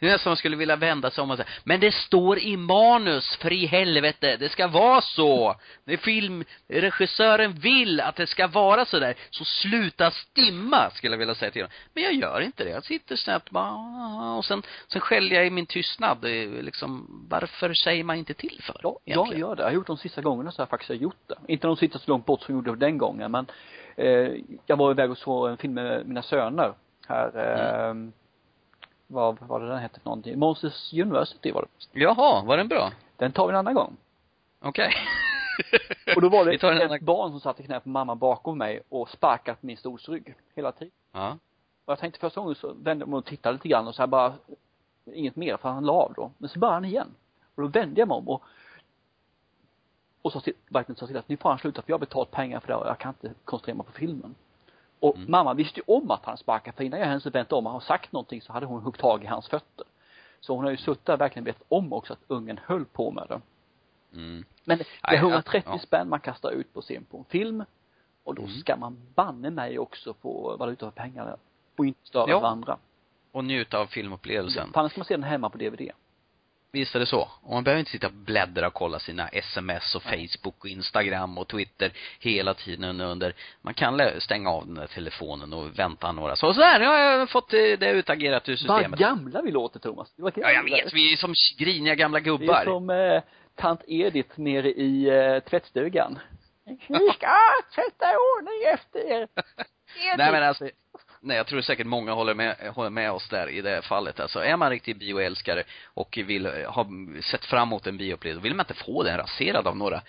Det är nästan man skulle vilja vända sig om och säga, men det står i manus, för i helvete, det ska vara så. Det är film, regissören vill att det ska vara så där, så sluta stimma, skulle jag vilja säga till honom. Men jag gör inte det, jag sitter snabbt bara, och sen, sen skäller jag i min tystnad, liksom, varför säger man inte till för? Ja, jag gör det. Jag har gjort de sista gångerna så har jag faktiskt gjort det. Inte de sitter så långt bort som jag gjorde den gången, men eh, jag var iväg och såg en film med mina söner här, eh, vad var det den hette för någonting? Monsters University var det. Jaha, var den bra? Den tar vi en annan gång. Okej. Och då var det ett annan... barn som satt i knä på mamma bakom mig och sparkat min stolsrygg hela tiden. Ja. Och jag tänkte första gången så vände jag mig och tittade lite grann och så här bara, inget mer för han la av då. Men så började han igen. Och då vände jag mig om och och sa till, verkligen sa till att nu får han sluta för jag har betalt pengar för det och jag kan inte koncentrera mig på filmen. Och Mm. mamma visste ju om att han sparkade för innan jag ens vänt om och sagt någonting så hade hon huggit tag i hans fötter. Så hon har ju suttit där verkligen vetat om också att ungen höll på med det. Mm. Men det är 130 ja. spänn man kastar ut på scen på en film. Och då Mm. ska man banne mig också få valuta för pengarna. Och inte störa Ja. varandra. Och njuta av filmupplevelsen. För annars ska man se den hemma på DVD. Visst är det så. Och man behöver inte sitta och bläddra och kolla sina sms och Facebook och Instagram och Twitter hela tiden under. Man kan stänga av den där telefonen och vänta några. Så, så där, nu har jag fått eh, det utagerat ur Vad systemet. gamla vi låter Thomas. Ja, jag vet. Vi är som griniga gamla Vi är gubbar. som eh, tant Edith nere i eh, tvättstugan. Vi ska tvätta i ordning efter er. Nej men alltså, nej jag tror säkert många håller med, håller med oss där i det fallet alltså. Är man riktig bioälskare och vill eh, ha sett fram emot en bioupplevelse, vill man inte få den raserad av några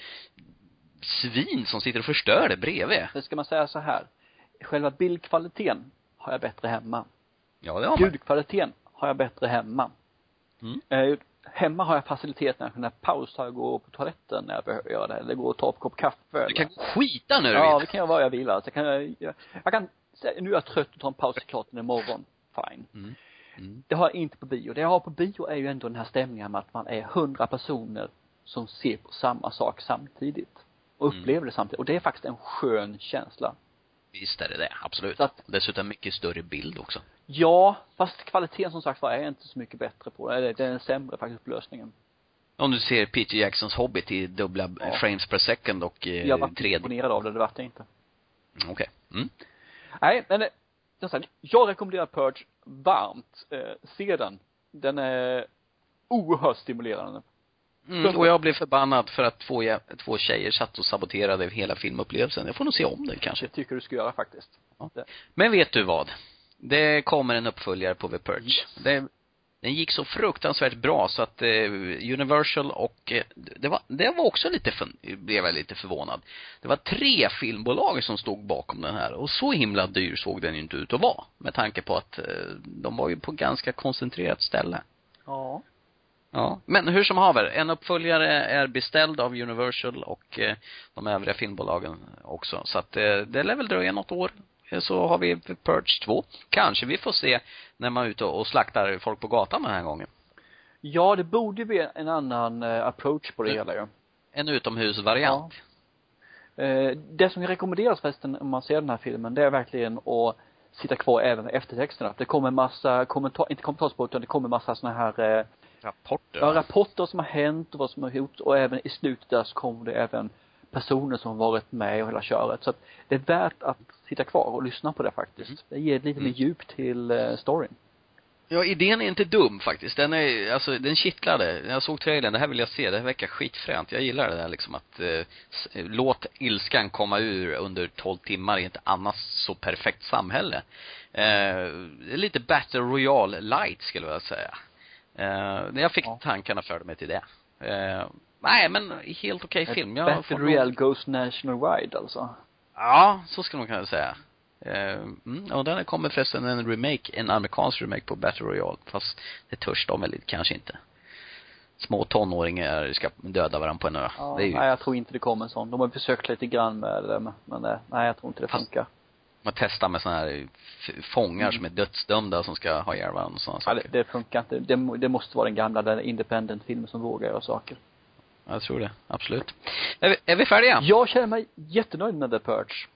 svin som sitter och förstör det bredvid. Nu ska man säga så här. Själva bildkvaliteten har jag bättre hemma. Ja, det har man. Ljudkvaliteten har jag bättre hemma. Mm. Eh, hemma har jag faciliteterna att kunna pausa och gå på toaletten när jag behöver göra det, eller gå och ta en kopp kaffe Du kan och skita när du Ja, vill. det kan jag vara jag vill alltså. Jag kan, jag, jag kan nu är jag trött och tar en paus i klart imorgon. Fine. Mm. Mm. Det har jag inte på bio. Det jag har på bio är ju ändå den här stämningen med att man är hundra personer som ser på samma sak samtidigt. Och Mm. upplever det samtidigt. Och det är faktiskt en skön känsla. Visst är det det, absolut. Så att- Dessutom mycket större bild också. Ja, fast kvaliteten som sagt var är inte så mycket bättre på det. Eller Det är sämre faktiskt upplösningen. Om du ser Peter Jacksons Hobbit i dubbla Ja. frames per second och eh, Jag var 3D. imponerad av det, det vart jag inte. Okej. Mm. Nej, men eh, som sagt, jag rekommenderar Purge varmt. Eh, se den. Den är oerhört stimulerande. Mm, och jag blev förbannad för att två, två tjejer satt och saboterade hela filmupplevelsen. Jag får nog se om den kanske. Det tycker du ska göra faktiskt. Men vet du vad? Det kommer en uppföljare på The Purge. Det, den gick så fruktansvärt bra så att eh, Universal och eh, det var, det var också lite, för, blev jag lite förvånad. Det var tre filmbolag som stod bakom den här och så himla dyr såg den ju inte ut att vara. Med tanke på att eh, de var ju på ganska koncentrerat ställe. Ja. Ja, men hur som haver, en uppföljare är beställd av Universal och de övriga filmbolagen också. Så att det lär väl dröja något år. Eh, Så har vi Purge 2. Kanske vi får se när man är ute och slaktar folk på gatan den här gången. Ja, det borde bli en annan eh, approach på det Mm. hela ju. En utomhusvariant. Eh, det som rekommenderas förresten om man ser den här filmen, det är verkligen att sitta kvar även eftertexterna. Det kommer massa kommentar, inte kommentarsspår utan det kommer massa såna här Rapporter. ja, rapporter som har hänt och vad som har gjorts och även i slutet där så kommer det även personer som har varit med och hela köret. Så att det är värt att sitta kvar och lyssna på det faktiskt. Mm. Det ger lite mer Mm. djup till eh, storyn. Ja, idén är inte dum faktiskt. Den är, alltså den kittlade. Jag såg trailern, det här vill jag se, det här verkar skitfränt. Jag gillar det där liksom att, eh, låt ilskan komma ur under 12 timmar i ett annars så perfekt samhälle. Eh, lite Battle Royale light skulle jag säga. Eh, jag fick Ja. tankarna förde mig till det. Eh, nej men helt okej film. Jag Battle Royale goes nationwide alltså. Ja, så skulle man kunna säga. Eh, mm, och den kommer förresten en remake, en amerikansk remake på Battle Royale. Fast det törs de väl kanske inte. Små tonåringar ska döda varandra på en ö. Ja, ju, nej jag tror inte det kommer en sån. De har försökt lite grann med det men- eh, nej jag tror inte det Fast- funkar. man testar med såna här fångar Mm. som är dödsdömda som ska ha ihjäl varandra och sådana Ja, saker. det, det funkar inte. Det, det måste vara den gamla, den independent filmen som vågar göra saker. Jag tror det, absolut. Är vi, är vi färdiga? Jag känner mig jättenöjd med The Purge.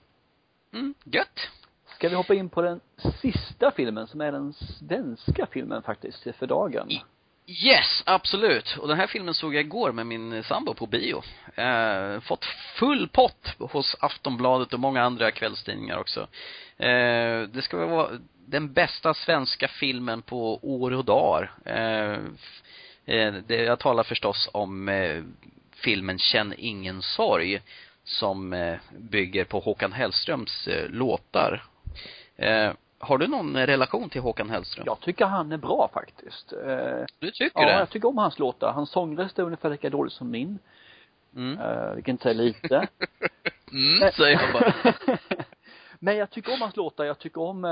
Mm, gött. Ska vi hoppa in på den sista filmen som är den svenska filmen faktiskt för dagen? Yes, absolut. Och den här filmen såg jag igår med min sambo på bio. Eh, fått full pott hos Aftonbladet och många andra kvällstidningar också. Eh, det ska vara den bästa svenska filmen på år och dagar. Eh, jag talar förstås om eh, filmen Känn ingen sorg som eh, bygger på Håkan Hellströms eh, låtar. Eh, har du någon relation till Håkan Hellström? Jag tycker han är bra faktiskt. Eh, Du tycker ja, det? jag tycker om hans låtar. Hans sångröst är ungefär lika dålig som min. Mm. Eh, vilket inte är lite. Mm, säger jag bara. Men jag tycker om hans låtar, jag tycker om, eh,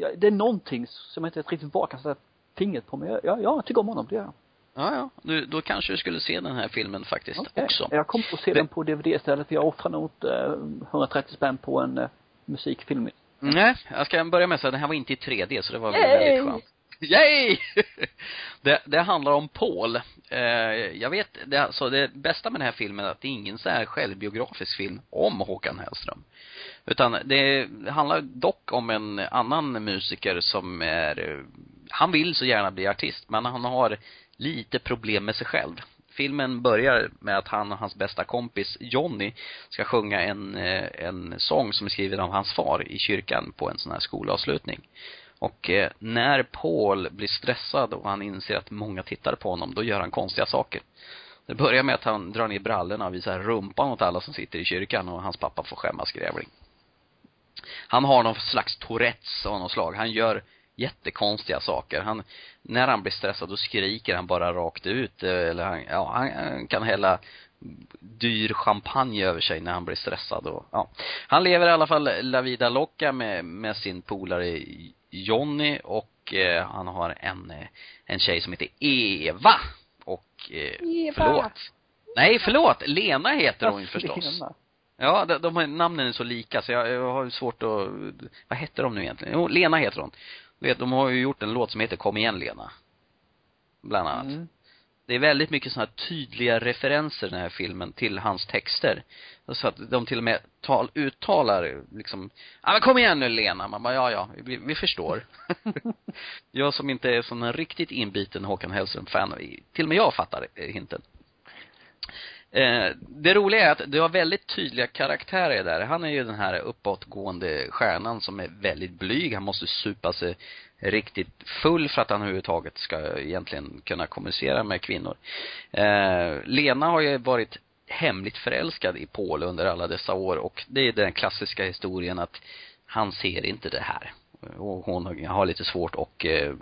ja, det är någonting som jag inte riktigt var kan sätta fingret på, men jag, ja, jag tycker om honom, det gör jag. Ja, ja. Du, då kanske du skulle se den här filmen faktiskt Okej. också. Jag kommer att se den på DVD istället, för jag offrar nog eh, 130 spänn på en eh, musikfilm. Nej, jag ska börja med att säga den här var inte i 3D så det var väldigt skönt. Yay! det, det handlar om Paul. Eh, jag vet, det, alltså det bästa med den här filmen är att det är ingen så här självbiografisk film om Håkan Hellström. Utan det handlar dock om en annan musiker som är, han vill så gärna bli artist men han har lite problem med sig själv. Filmen börjar med att han och hans bästa kompis Jonny ska sjunga en, eh, en sång som är skriven av hans far i kyrkan på en sån här skolavslutning. Och eh, när Paul blir stressad och han inser att många tittar på honom, då gör han konstiga saker. Det börjar med att han drar ner brallorna och visar rumpan åt alla som sitter i kyrkan och hans pappa får skämmas grävling. Han har någon slags Tourettes av något slag. Han gör jättekonstiga saker. Han, när han blir stressad då skriker han bara rakt ut eh, eller han, ja, han, han kan hälla dyr champagne över sig när han blir stressad och, ja. Han lever i alla fall La Vida Loca med, med sin polare Jonny och eh, han har en, eh, en tjej som heter Eva och, eh, Eva. förlåt. Nej, förlåt! Lena heter hon ju förstås. Lena. Ja, de, de namnen är så lika så jag, jag har svårt att, vad heter de nu egentligen? Jo, Lena heter hon. Du vet, de har ju gjort en låt som heter Kom igen Lena. Bland annat. Mm. Det är väldigt mycket sådana här tydliga referenser i den här filmen till hans texter. Så att de till och med tal, uttalar liksom, ja men kom igen nu Lena. Man bara, ja ja, vi, vi förstår. jag som inte är sån en riktigt inbiten Håkan Hellström-fan, till och med jag fattar eh, hinten. Eh, det roliga är att du har väldigt tydliga karaktärer där. Han är ju den här uppåtgående stjärnan som är väldigt blyg. Han måste supa sig riktigt full för att han överhuvudtaget ska egentligen kunna kommunicera med kvinnor. Eh, Lena har ju varit hemligt förälskad i Paul under alla dessa år och det är den klassiska historien att han ser inte det här. Och hon har lite svårt att eh,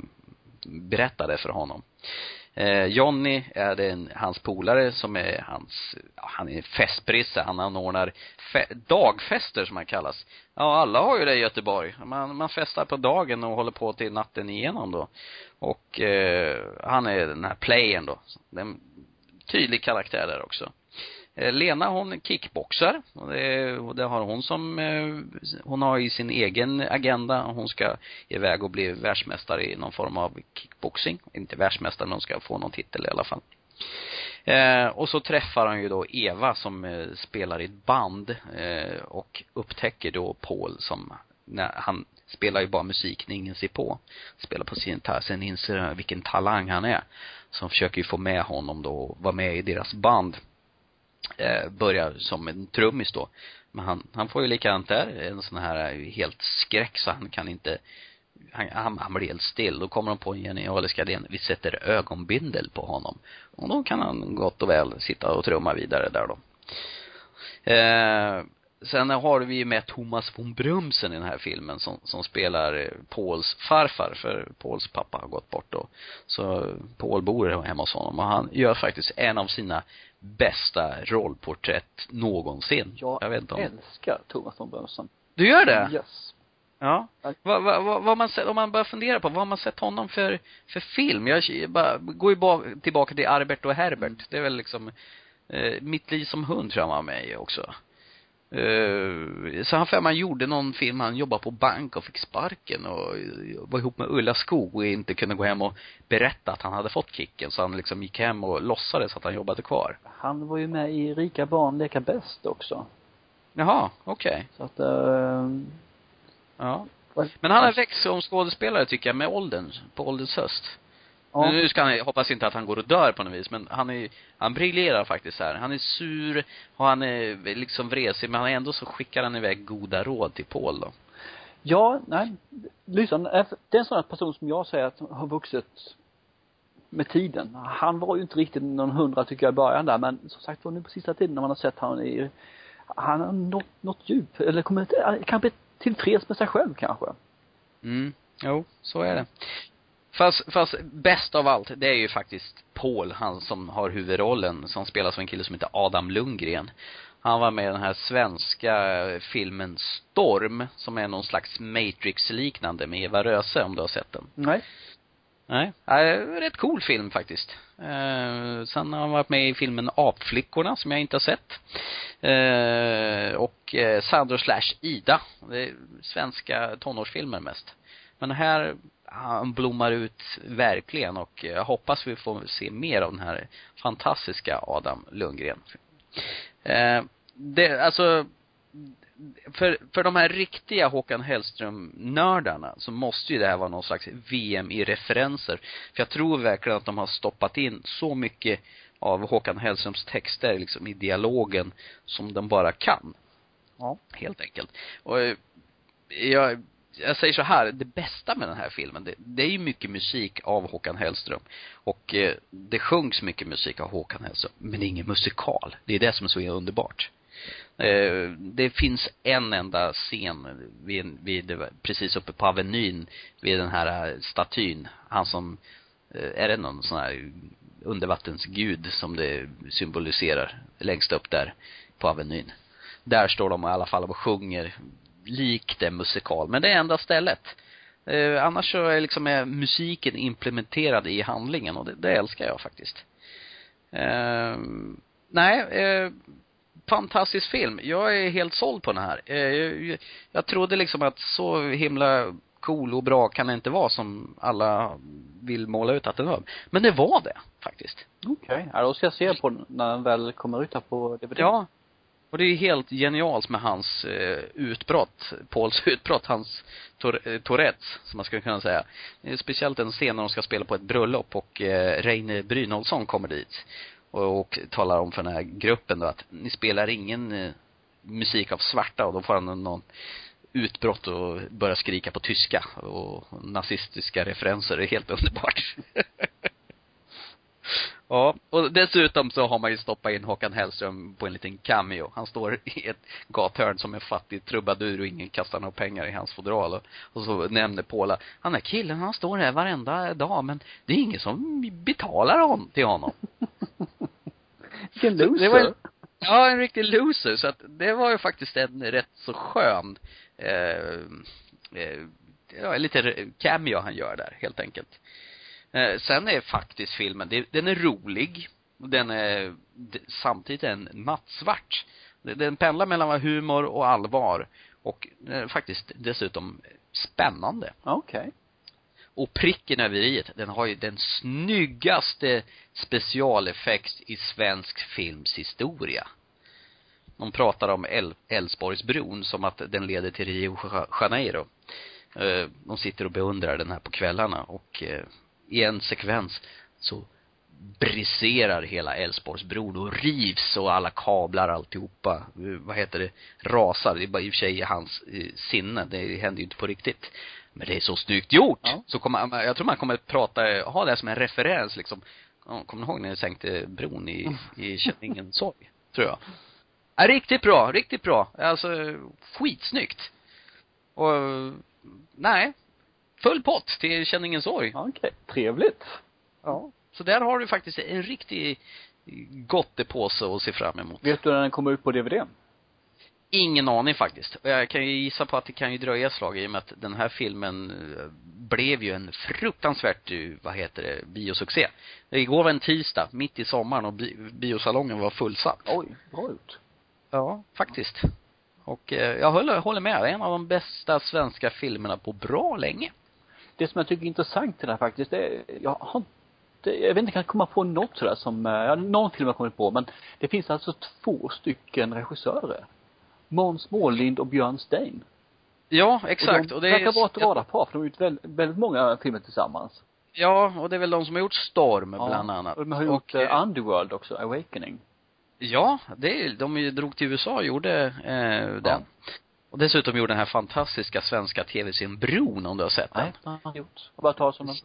berätta det för honom. Eh, Johnny är den, hans polare som är hans, ja, han är festprisse. Han anordnar fe, dagfester som han kallas. Ja, alla har ju det i Göteborg. Man, man festar på dagen och håller på till natten igenom då. Och eh, han är den här playern då. Den, tydlig karaktär där också. Eh, Lena hon kickboxar och det, och det har hon som, eh, hon har i sin egen agenda. Hon ska iväg och bli världsmästare i någon form av kickboxing. Inte världsmästare men hon ska få någon titel i alla fall. Eh, och så träffar han ju då Eva som eh, spelar i ett band eh, och upptäcker då Paul som, när han spelar ju bara musik när ingen ser på. Spelar på sin gitarr, sen inser han vilken talang han är. Så de försöker ju få med honom då och vara med i deras band eh, börjar som en trummis då. Men han, han får ju likadant där, en sån här eh, helt skräck så han kan inte han, han, han blir helt still. Då kommer de på en genialisk idé. Vi sätter ögonbindel på honom. Och då kan han gott och väl sitta och trumma vidare där då. Eh, sen har vi ju med Thomas von Brumsen i den här filmen som, som spelar eh, Pauls farfar, för Pauls pappa har gått bort då. Så Paul bor hemma hos honom och han gör faktiskt en av sina bästa rollporträtt någonsin. Jag, jag vet inte om... älskar Thomas von Brömsen. Du gör det? Yes. Ja. Vad, vad, vad, vad man om man börjar fundera på, vad har man sett honom för, för film? Jag bara, går ju bara tillbaka till Albert och Herbert. Det är väl liksom, eh, Mitt liv som hund tror jag han var med i också. Eh, så han för man gjorde någon film, han jobbade på bank och fick sparken och var ihop med Ulla Skog och inte kunde gå hem och berätta att han hade fått kicken. Så han liksom gick hem och låtsades att han jobbade kvar. Han var ju med i Rika barn leka bäst också. Jaha, okej. Så att, eh, Ja. Men han har växt som skådespelare tycker jag med åldern, på ålderns höst. Ja, Nu ska han, hoppas inte att han går och dör på något vis, men han är han briljerar faktiskt här. Han är sur och han är liksom vresig, men ändå så skickar han iväg goda råd till Paul då. Ja, nej. Lyssna, det är en sån här person som jag säger att har vuxit med tiden. Han var ju inte riktigt någon hundra tycker jag i början där, men som sagt var nu på sista tiden när man har sett han i, han har nått, nått djup, eller kommit, kanske tillfreds med sig själv kanske. Mm, jo, så är det. Fast, fast bäst av allt, det är ju faktiskt Paul, han som har huvudrollen, som spelas av en kille som heter Adam Lundgren. Han var med i den här svenska filmen Storm, som är någon slags Matrix-liknande med Eva Röse, om du har sett den. Nej. Nej, rätt cool film faktiskt. Eh, sen har han varit med i filmen Apflickorna som jag inte har sett. Eh, och eh, Sandro slash Ida. Det är svenska tonårsfilmer mest. Men här, han blommar ut verkligen och jag hoppas vi får se mer av den här fantastiska Adam Lundgren. Eh, det, alltså, för, för de här riktiga Håkan Hellström-nördarna så måste ju det här vara någon slags VM i referenser. För jag tror verkligen att de har stoppat in så mycket av Håkan Hellströms texter liksom i dialogen som de bara kan. Ja. Helt enkelt. Och eh, jag, jag säger så här, det bästa med den här filmen, det, det är ju mycket musik av Håkan Hellström. Och eh, det sjungs mycket musik av Håkan Hellström, men det är ingen musikal. Det är det som är så underbart. Eh, det finns en enda scen vid, vid, precis uppe på Avenyn, vid den här eh, statyn. Han som, eh, är det någon sån här undervattensgud som det symboliserar längst upp där på Avenyn. Där står de i alla fall och sjunger likt en musikal, men det är enda stället. Eh, annars så är liksom är musiken implementerad i handlingen och det, det älskar jag faktiskt. Eh, nej, eh, fantastisk film. Jag är helt såld på den här. Eh, jag, jag trodde liksom att så himla cool och bra kan det inte vara som alla vill måla ut att den var. Men det var det, faktiskt. Okej. Okay. Ja, då ska jag se på den när den väl kommer ut här på DVD. Ja. Och det är helt genialt med hans eh, utbrott, Pauls utbrott, hans tor eh, Tourettes, som man skulle kunna säga. Speciellt en scen när de ska spela på ett bröllop och eh, Reine Brynolfsson kommer dit och, och talar om för den här gruppen då att ni spelar ingen eh, musik av svarta och då får han någon utbrott och börjar skrika på tyska och nazistiska referenser. Det är helt underbart. ja, och dessutom så har man ju stoppat in Håkan Hellström på en liten cameo. Han står i ett gathörn som en fattig trubadur och ingen kastar några pengar i hans fodral. Och, och så nämner Paula, han är killen, han står här varenda dag men det är ingen som betalar hon, till honom. Vilken loser. Det var en, ja, en riktig loser. Så att det var ju faktiskt en rätt så skön eh, eh, ja, lite cameo han gör där, helt enkelt. Eh, sen är faktiskt filmen, den är rolig. Den är samtidigt en nattsvart. Den pendlar mellan humor och allvar. Och eh, faktiskt dessutom spännande. Okej. Okay. Och pricken över i den har ju den snyggaste specialeffekt i svensk films historia. De pratar om Älvsborgsbron som att den leder till Rio Janeiro. Eh, de sitter och beundrar den här på kvällarna och i en sekvens så briserar hela Älvsborgsbron och rivs och alla kablar alltihopa, eh, vad heter det, rasar. Det är bara i och för sig i hans sinne, det händer ju inte på riktigt. Men det är så snyggt gjort! Ja. Så kommer, jag tror man kommer att prata, ha det som en referens liksom. Kommer ni ihåg när ni sänkte bron i, i Känningensorg? Tror jag. Ja, riktigt bra, riktigt bra. Alltså, skitsnyggt. Och, nej. Full pott till Känningens sorg. Okej, okay. trevligt. Ja. Så där har du faktiskt en riktig gottepåse att se fram emot. Vet du när den kommer ut på DVD? Ingen aning faktiskt. Jag kan ju gissa på att det kan ju dröja ett slag i och med att den här filmen eh, blev ju en fruktansvärt, eh, vad heter det, biosuccé. Igår var en tisdag, mitt i sommaren och biosalongen var fullsatt. Oj, bra gjort. Ja, faktiskt. Och eh, jag håller, håller med. En av de bästa svenska filmerna på bra länge. Det som jag tycker är intressant i det här faktiskt, det är, jag har inte, jag vet inte, kan komma på något sådär som, eh, ja, någon film jag kommit på, men det finns alltså två stycken regissörer. Måns Mårlind och Björn Stein. Ja, exakt. Och, de och det verkar vara ett radarpar, för de har gjort väldigt, väldigt många filmer tillsammans. Ja, och det är väl de som har gjort Storm, ja, bland annat. Och de har gjort och, uh, Underworld också, Awakening. Ja, det, de drog till USA och gjorde eh, den. Ja. Och dessutom gjorde den här fantastiska svenska tv-serien Bron, om du har sett den. Nej, det har han gjort. Och bara ta som en...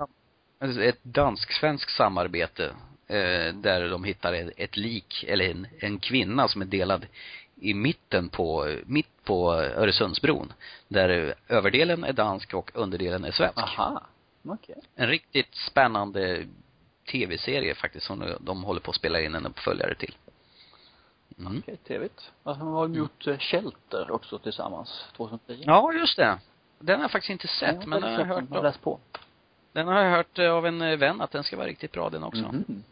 Ett dansk-svenskt samarbete, eh, där de hittar ett, lik, eller en, en kvinna som är delad i mitten på, mitt på Öresundsbron. Där överdelen är dansk och underdelen är svensk. Aha. Okay. En riktigt spännande tv-serie faktiskt som de håller på att spela in en uppföljare till. Mm. Okej, trevligt. Alltså, de har de gjort mm. Shelter också tillsammans, 2010. Ja, just det. Den har jag faktiskt inte sett, ja, men den har jag hört läst på. Den har jag hört eh, av en eh, vän att den ska vara riktigt bra den också. Mm.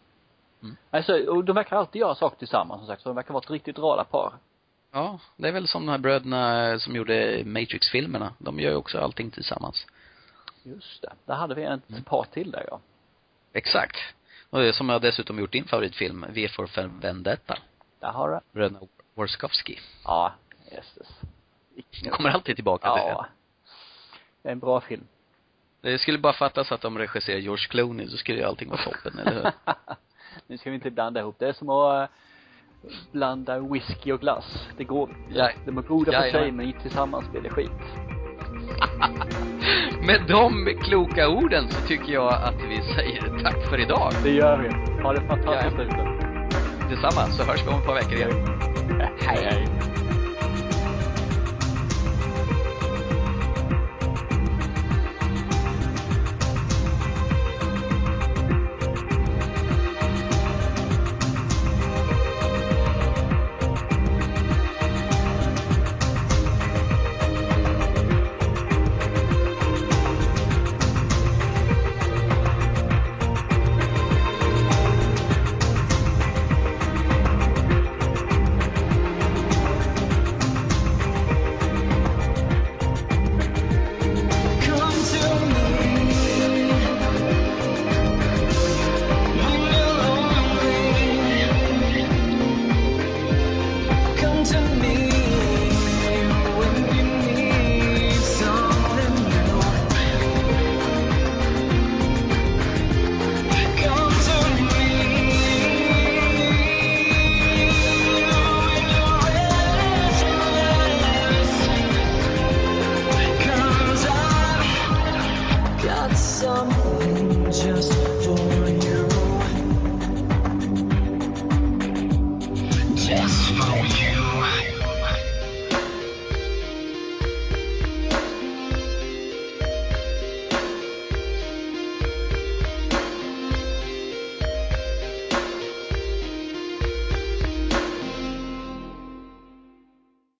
Mm. Alltså, och de verkar alltid göra saker tillsammans som sagt, så de verkar vara ett riktigt radarpar. Ja, det är väl som de här bröderna som gjorde Matrix-filmerna. De gör ju också allting tillsammans. Just det. Där hade vi ett mm. par till där ja. Exakt. Och som jag dessutom gjort din favoritfilm, V for Vendetta. Där har du Bröderna Warskowski. Ja, jösses. Det kommer alltid tillbaka ja. till det. Det är en bra film. Det skulle bara fattas att de regisserar George Clooney, så skulle ju allting vara toppen, eller hur? nu ska vi inte blanda ihop. Det är som att uh, blanda whisky och glass. Det går ja. De är goda för sig, men tillsammans blir det skit. Med de kloka orden så tycker jag att vi säger tack för idag. Det gör vi. Ha det fantastiskt ute. Detsamma, så hörs vi om ett par veckor igen. Hej, hej.